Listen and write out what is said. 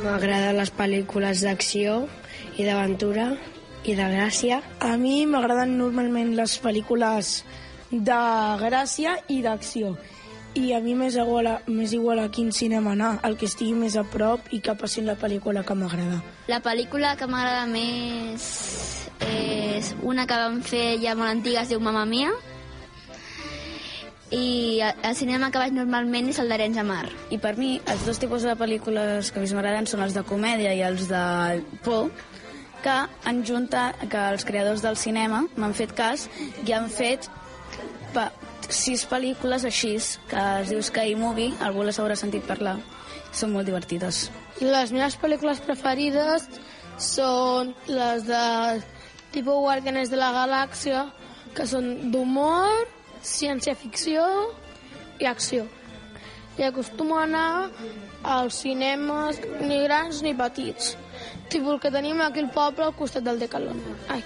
les pel·lícules d'acció i d'aventura i de gràcia. A mi m'agraden normalment les pel·lícules de gràcia i d'acció. I a mi m'és igual, a, m'és igual a quin cinema anar, el que estigui més a prop i que passi la pel·lícula que m'agrada. La pel·lícula que m'agrada més és una que vam fer ja molt antiga, es diu Mamma Mia, i el cinema que vaig normalment és el d'Arenys de Mar. I per mi, els dos tipus de pel·lícules que més m'agraden són els de comèdia i els de por, que han juntat, que els creadors del cinema m'han fet cas i han fet pa, sis pel·lícules així, que es diu Sky Movie, algú les haurà sentit parlar. Són molt divertides. Les meves pel·lícules preferides són les de tipus Guardianes de la Galàxia, que són d'humor, ciència-ficció i acció. I acostumo a anar als cinemes ni grans ni petits. Tipus que tenim aquí al poble al costat del Decathlon. Ai,